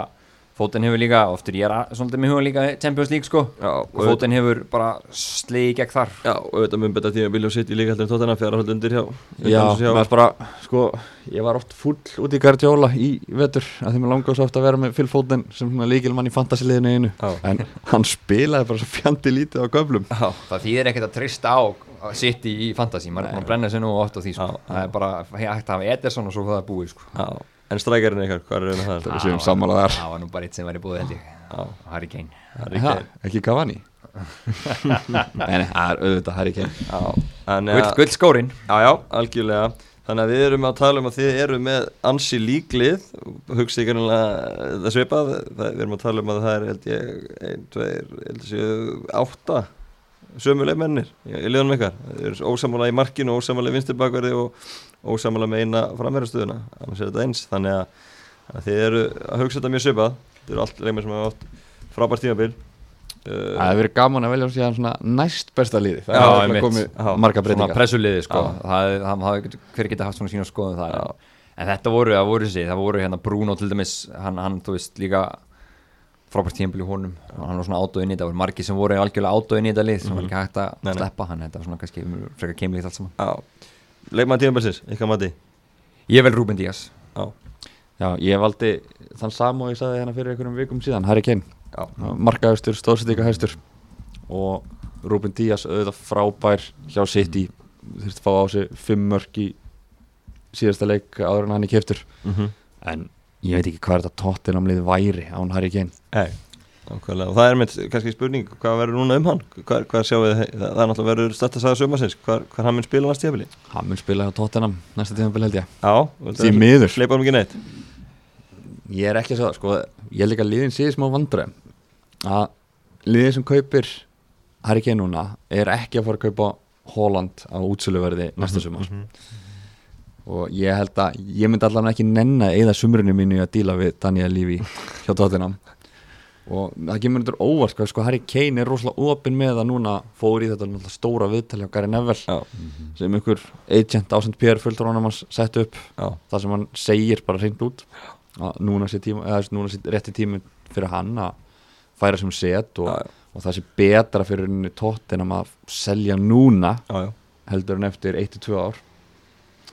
fótinn hefur líka oftur ég er svolítið með huga líka Champions League sko. Já, og fótinn hefur bara sleið gegn þar. Já, og auðvitað mun betað tíma Vilja og City líka heldur en tóttina fjara hald undir hjá Já, mér finnst bara, sko ég var oft full út í Guardiola í vetur að því mér langar svo ofta að vera með Phil Foden sem líkilmann í fantasiliðinu einu. Já. en hann spilaði bara svo fjandi lítið á göflum. Já, það þýðir ekkert að trista á sitt í fantasy, maður er búin að brenna sér nú oft á því sko. það er bara hægt að hafa Ederson og svo það er búið sko. En strækjarinn eitthvað, hvað er það það? Séum samanlega þar. Það var nú bara eitt sem var í búið held ég. Harry Kane. Ekki Cavani? Nei, það er auðvitað Harry Kane. Gull skórin Já, já, algjörlega. Þannig að við erum að tala um að þið eru með ansi líklið. Hugsa ykkur það svipað. Við erum að tala um að það er held ég 1, 2, held ég 8 sömuleg mennir í liðanum ykkar. Þeir eru ósamála í markinu, ósamála í vinstirbakverði og ósamála með eina framverðarstöðuna annars er þetta eins, þannig að, að þið eru að hugsa þetta mjög söpað þið eru allt leikmið sem hafa átt frábært tímabil. Það hefur verið gaman að velja svona næst besta liði það já, er komið marga breytingar. Svona pressuliði sko, það hefur hver geta haft svona sína skoðum það en þetta voru, það voru þessi, það voru hérna Bruno til dæmis, hann, hann þú veist líka frábært tímpil í honum. Hann var svona átóinn í þetta, það voru margi sem voru algjörlega átóinn í þetta lið sem var Mhm. ekki hægt að Nei, nei. sleppa hann, þetta var svona kannski frekar keimlíkt allt saman. Já, leikmaður tímabilsins, ykkar mati? Ég vel Ruben Díaz. Já, Já, ég valdi þann sam og ég sagði hérna fyrir einhverjum vikum síðan, Harry Kane. Já, markaðustur, stóðsendíkahæstur og Ruben Díaz auðvitað frábær hjá City. Þurfti að fá á sig fimm mörg í síðasta leik áður en hann er keftur mhm. En ég veit ekki hvað þetta tóttinamlið væri án Harry Kane. Nei, nákvæmlega, og það er mitt kannski spurning, hvað verður núna um hann? Hvað, hvað sjáum við, það, það er náttúrulega verður stætt að sagða sömarsins, hvað, hvað hann mun spila næst tíðabili? hann mun spila hjá tóttinam næsta tíðanbel held ég. Já, því miður. ég er ekki að segja það, sko ég ekki að liðin sé smá vandræðum. Að liðin sem kaupir Harry Kane núna er ekki að fara að kaupa Holland á útsöluverði næsta Mhm. Og ég held að ég myndi allan ekki nenna eða sumrunni mínu að díla við Daniel Levy hjá Tottenham. Og það kemur undir óvart sko, sko Harry Kane er rosalega opinn með að núna fór í þetta stóra viðtali á Gary Neville Já, sem einhver agent ásend Pér fulltur honum hans sett upp. Já, það sem hann segir bara hreint út. Að núna sé, tíma, eða, núna sé rétti tími fyrir hann að færa sem set og, og það sé betra fyrir Tottenham að selja núna heldur en eftir 1-2 ár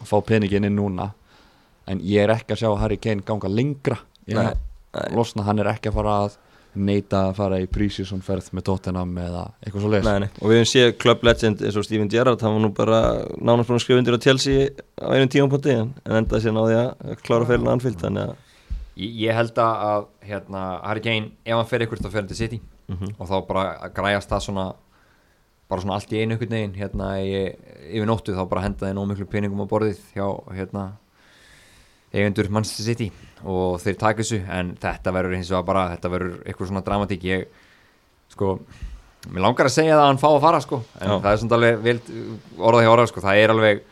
og fá peningin inn núna en ég er ekki að sjá Harry Kane ganga lengra Nei, nei. að losna, hann er ekki að fara að neita að fara í prísísson ferð með Tottenham eða eitthvað svo leis Nei, nei. Og við hefum séð Club Legend eins og Steven Gerrard hann var nú bara nánast búin að skrifa undir á Chelsea á einum tímapunkti en en endaði sér náði að klára feilin anfíld þannig að Ég, ég held að, að hérna, Harry Kane, ef hann fer ykkur þá fer hann til City Mhm. og þá bara að græjast það svona bara svona allt í einu ykkur negin hérna í, yfir nóttu þá bara henda þeir nóg miklu peningum á borðið hjá hérna eigendur Manchester City og þeir taka þessu en þetta verður hins vegar bara þetta verður eitthvað svona dramatík. Ég sko mér langar að segja það að hann fá að fara sko en Já. það er svona alveg vel orðað hjá orðað sko. Það er alveg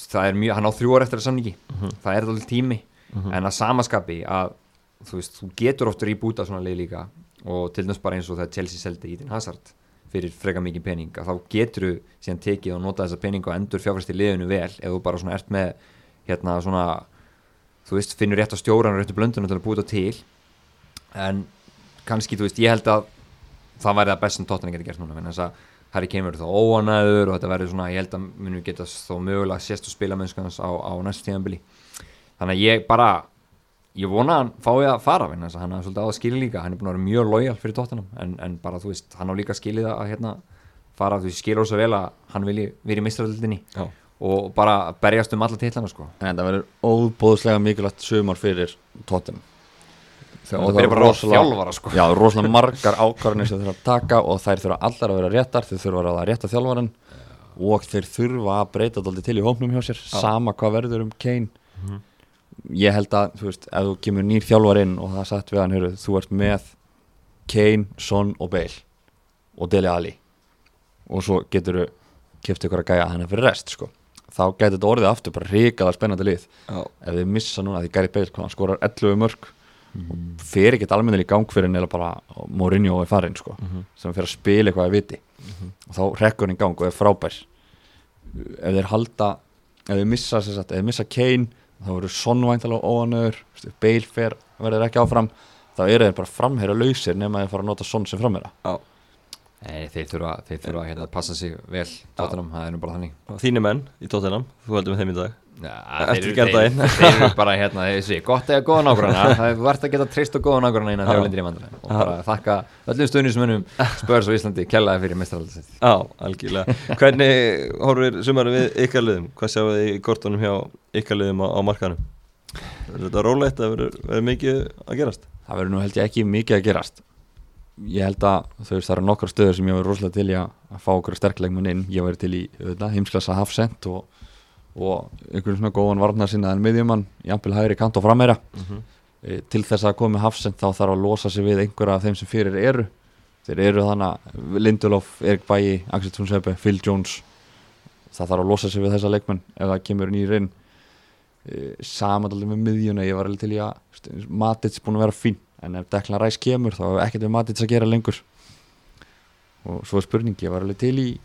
það er mjög, hann á þrjú ára eftir að samningi. Það er alveg tími en að samaskapi að þú veist, þú getur oftur í búta svona leið líka og til dæmis bara eins og þegar Chelsea seldi Eden Hazard fyrir freka mikið pening að þá getur þú síðan tekið og nota þessa pening og endur fjárfæst í liðinu vel ef þú bara svona ert með hérna svona þú veist, finnur rétt á stjóran og réttu blöndunum til að búta til. En kannski, þú veist, ég held að það væri það best sem Tottenham getur gert núna en þess að Harry Kane verður þá óanæður og þetta verður svona, ég held að munum geta þó mögulega sést og spila mennskans á, á næstu tíðanbili þannig að ég bara ég vona að hann fái að fara að hann er svolítið á að skilja líka, hann er búin að vera mjög lojal fyrir Tottenham. En, en bara þú veist, hann á líka skilið að hérna fara, þú skilur svo vel að hann vilji verið Já. og bara berjast um alla titlana sko. En það verður óbóðslega mikilvægt sumar fyrir og það byrja bara að þjálfara sko. Já, rosalega margar ákvarðanir sem þurfa að taka og þær þurfa allar að vera réttar þeir þurfa að að rétta þjálfaran og þeir þurfa að breyta þetta til í hópnum hjá sér sama hvað verður um Kane ég held að, þú veist, ef þú kemur nýr þjálfar inn og það sagt við hann, heyrðu, þú ert með Kane, Son og Bale og Dele Alli og svo getur þú keft ykkur að gæja hann fyrir rest, sko. Þá gæti þetta orðið aftur bara ríkala spennandi lið. Já, ef þið missa núna, því Gary Bale hann skorar 11 mörg og fer ekkert almennilega í gang fyrir en eða bara Mourinho er farinn sko, sem fer að spila eitthvað að viti. Og þá rekkur hann í gang og er frábær. Ef þeir halda ef þeir missa, sagt, ef þeir missa Kane þá verður Sonvæntalega óanöður Bale fer, verður ekki áfram þá eru þeir bara framherra lausir nema þeir fara að nota Son sem framherra já. Nei, þeir þurfa, þeir þurfa hérna, að passa sig vel Tottenham, það er nú bara þannig. Og þínu menn í Tottenham, þú heldur með þeim í dag ja, þeir, gærdaginn. þeir, þeir eru bara hérna, þessi, gott eða góða nágrana það er verðt að geta treyst og góða nágrana innan lendir í vandræðum og bara þakka öllum stöðnismönnum spörs á Íslandi kellaði fyrir mestralaldasett Já, algjörlega. Hvernig horfir sumari við ykkar liðum? Hvað sjáum við í kortunum hjá ykkar liðum á, á markanum? Er þetta rólegt? Að verður mikið að gerast? það verður nú held ég ekki mikið að gerast. Ég held að þú veist það eru nokkar stöður sem ég verður rosalega til að, fá okkur sterkleikmun inn. Ég verður til í heimsklassa hafsend og, og einhvern svona góðan varnar sinna en miðjumann, jafnvel hægri kant og frammeira Mm -hmm. e, til þess að með hafsend þá þarf að losa sig við einhverja af þeim sem fyrir eru. Þeir eru þannig Lindelof, Erik Bæi, Axel Tunsepe, Phil Jones. Það þarf að losa sig við þessa leikmenn ef það kemur nýr inn. E, samandaldi með miðjuna ég var alveg til í að Matits búin að vera fín en ef Declan Rice kemur þá hefur ekkert við Matits að gera lengur. Og svo er spurning ég var alveg til í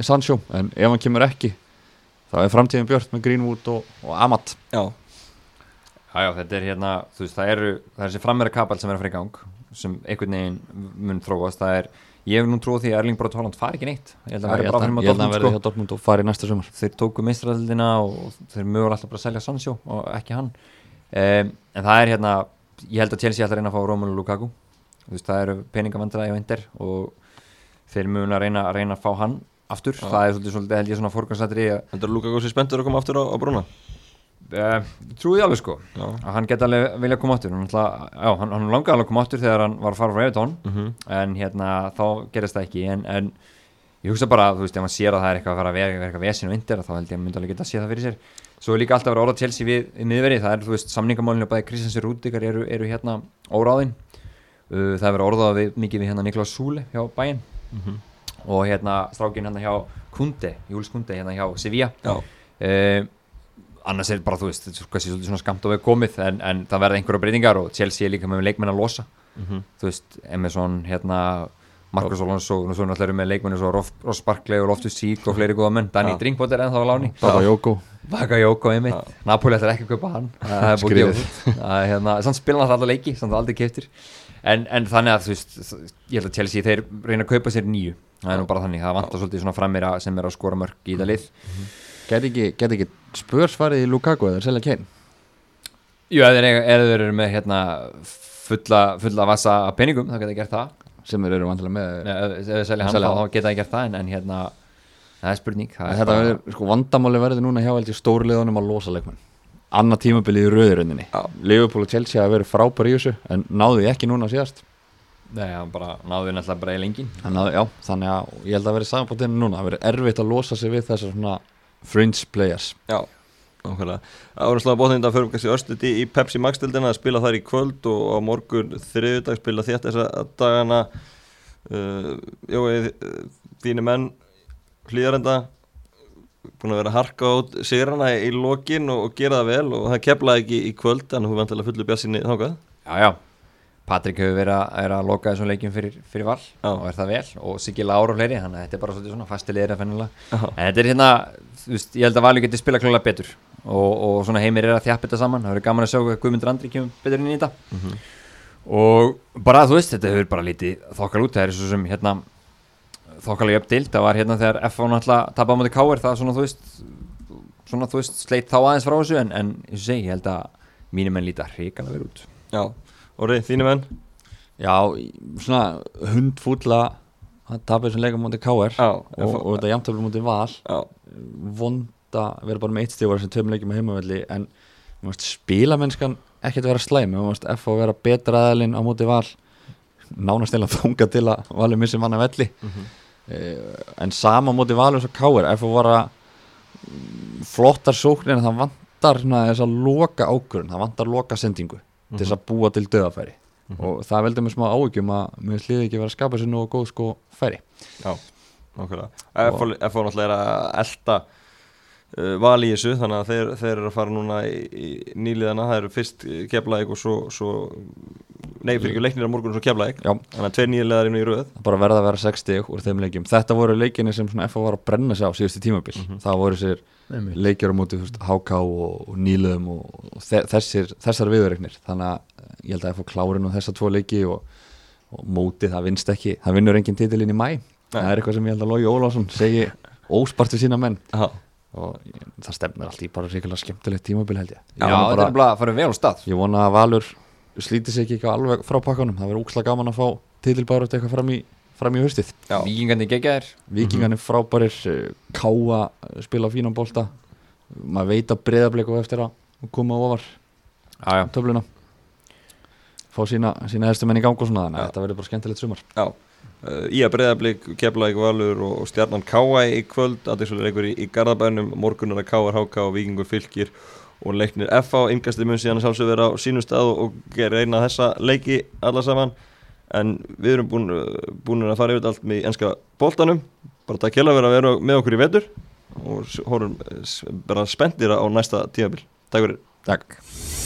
Sancho en ef hann kemur ekki þá er framtíðin björt með Greenwood og, og Amat. Já, Já, já, þetta er hérna, þú veist, það eru það er þessi frammera kapal sem er að fara í gang sem einhvern veginn mun þróast. Það er, ég hef nú trúið því að Erling Braut Holland fari ekki neitt. Ég held að verði bara fyrir verði Dortmund hjá sko. Dortmund og fari næsta sumar. Þeir tóku meistræðildina og þeir mögur alltaf bara að selja Sancho og ekki hann. Um, en það er hérna ég held að Chelsea ætla að reyna að fá Romelu Lukaku. Þú veist, það eru peningavandræði á endir og þeir mögur að reyna, að reyna að fá hann aftur, það er svolítið, svolítið held ég svona fórgansættri Þetta er Lukaku sem spenntur að koma aftur á, á brúna? Uh, trúið alveg sko. Já. að hann geti alveg vilja koma áttur hann, hann, hann langaði alveg að koma áttur þegar hann var að fara frá Evertón Mhm. en hérna þá gerist það ekki. En, en ég hugsa bara, þú veist, ef hann sér að það er eitthvað að fara að vera, eitthvað vesin og vindir þá held ég að hann myndi alveg geta að sé það fyrir sér. Svo er líka alltaf að vera orða Chelsea við í miðveri. Það er, þú veist, samningamálinu bæði Kristjansi Rúdikar eru, eru hérna óráðin. Uh, það er verið orðað við, mikið við hérna Og hérna strákin hérna hjá Kunde, Júls Kunde hérna hjá Sevilla. Uh, annars er bara þú veist er svona skamt og við komið en, en það verða einhverja breytingar og Chelsea er líka með leikmenn að losa. Mhm. þú veist, Emerson, hérna Marcus Alonso og svo náttúrulega með leikmenn eins og Ross, Barkley og Loftus Cheek og fleiri góða menn, Danny Já. Drinkbot er ennþá á láni. Bakayoko Bakayoko einmitt, Já. Napoli ætlar ekki að kaupa hann. Það er búið. Það er hérna, samt spila hann alltaf leiki, samt aldrei keftir en, en þannig að þú veist ég held að Chelsea þeir reyna að kaupa sér nýju það er nú bara þannig, það vantar svolítið svona frammeira sem er að skora mörg í það lið. Gæti ekki, gæti ekki spörs farið í Lukaku eða selja Kane? Jú, ef þeir, eru með hérna fulla, fulla vassa af peningum, þá geta þeir gert það. Sem þeir eru vantilega með Nei, þeir selja hann, Selja þá, geta þeir gert það en, en hérna, það er spurning það En er Þetta bara- verður, sko, vandamáli verður núna hjá stórliðunum að losa leikmenn. Anna tímabilið í rauðiröndinni Já. Liverpool og Chelsea hafa verið frábær í þessu en náðu því ekki núna síðast Nei, hann bara náðu náttúrulega bara í lengin að, já, þannig að ég held að verið samanbútinu núna. Það verið erfitt að losa sig við þessar svona fringe players. Já, nákvæmlega. Árumslega bóðinda fyrir kannski östuð í, í Pepsi Max-dildina að spila þar í kvöld og á morgun þriðudag spila þétt þessa dagana. Uh, Jói, þínu menn hlýðarenda búin að vera að harka át sigrana í, lokin og, og gera það vel og það keflaði ekki í kvöld en hún vantilega fullu bjassinni þákað Já, já, Patrik hefur verið að, að loka þessum leikjum fyrir, fyrir val Já. og er það vel. Og Siggi Lára og fleiri þannig að þetta er bara svona fastilegir að fennilega. En þetta er hérna, þú veist, ég held að Valur geti spila klálega betur. Og, og svona heimir er að þjappa þetta saman, það verður gaman að sjá hvað Guðmundur Andri kemur betur inn í þetta. Og bara þú veist, þetta hefur bara lítið þokkal út, það er svo sem hérna þokkalega uppdild, það var hérna þegar F á náttúrulega tapað á móti K.R. það svona þú veist svona þú veist, sleitt þá aðeins frá þessu. En, en og segi, ég held að mínum menn líta hrikalega verið út. Já, Orri, þínu menn? Já, svona hundfúlla að tapa þessum leika mútið KR og, og þetta jafntöflu mútið Val. Já, vonda vera bara með eitt stífar sem töfum leikjum með heimavelli en spilamennskan ekkert vera slæm. Þú veist, F að vera betra aðalinn á mútið Val. Nánast eða þunga til að Valur missi manna velli. Mhm. eh, en sama mútið Valur svo KR F að vera mm, flottar sóknir en það vantar svona, þess að loka ákvörun það vantar loka sendingu til þess að búa til döðafæri og það veldur mér smá áhyggjum að mér sliði ekki vera að skapa sér nú góð sko færi Já, nákvæmlega F á náttúrulega er að elta uh, val í þessu þannig að þeir, þeir eru að fara núna í, í nýliðana. Það eru fyrst keflaðik og svo, svo nei, fyrir ekki leiknir á morgun og svo keflaðik Já. þannig að tveir nýliðar inn í röð. Það bara verða að vera 60 úr þeim leikjum. Þetta voru leikinni sem FA var að brenna sig á síðustu tímabil. Það voru sér leikjur á móti HK og, og Níluðum og, og þe- þessir, þessar viðurreiknir þannig að ég held að FA klárin og þessar tvo leiki og, og móti það vinst ekki það vinnur engin titilinn í mæ það er eitthvað sem ég held að Lógi Ólásson segi óspart við sína menn. Já, og það stefnir allt í bara ríkilega skemmtilegt tímabil held ég. Já, ég, þetta er bara, að fara vel á stað. Ég vona að Valur slíti sig ekki eitthvað alveg frá pakkanum. Það verður úksla gaman að fá titilbáru eitthvað fram í, fram í haustið. Já, Víkingandi geggjær Víkingarnir frábærir eh, Káa spila fínan bolta. Maður veit að breyðarblik og eftir að koma ofar Já, já, töfluna. Fá sína, sína hefstu menn í gang og svona þannig Já. að þetta verður bara skemmtilegt sumar. Já. Í að breyðablík, keflaðik valur og, stjarnan Káa í kvöld. Aðeinsvöldið leikur í, í Garðabænum. Morgun er að Káar, HK og Víkingur fylgir og leiknir F á yngasti mun síðan sjálfsög vera á sínum stað og, gera eina þessa leiki alla saman. En við erum búin, búin að fara yfir allt með ennska boltanum. Bara takk hjá að vera að vera með okkur í vetur og s- bara spenntir á næsta tímabil. Takk fyrir. Takk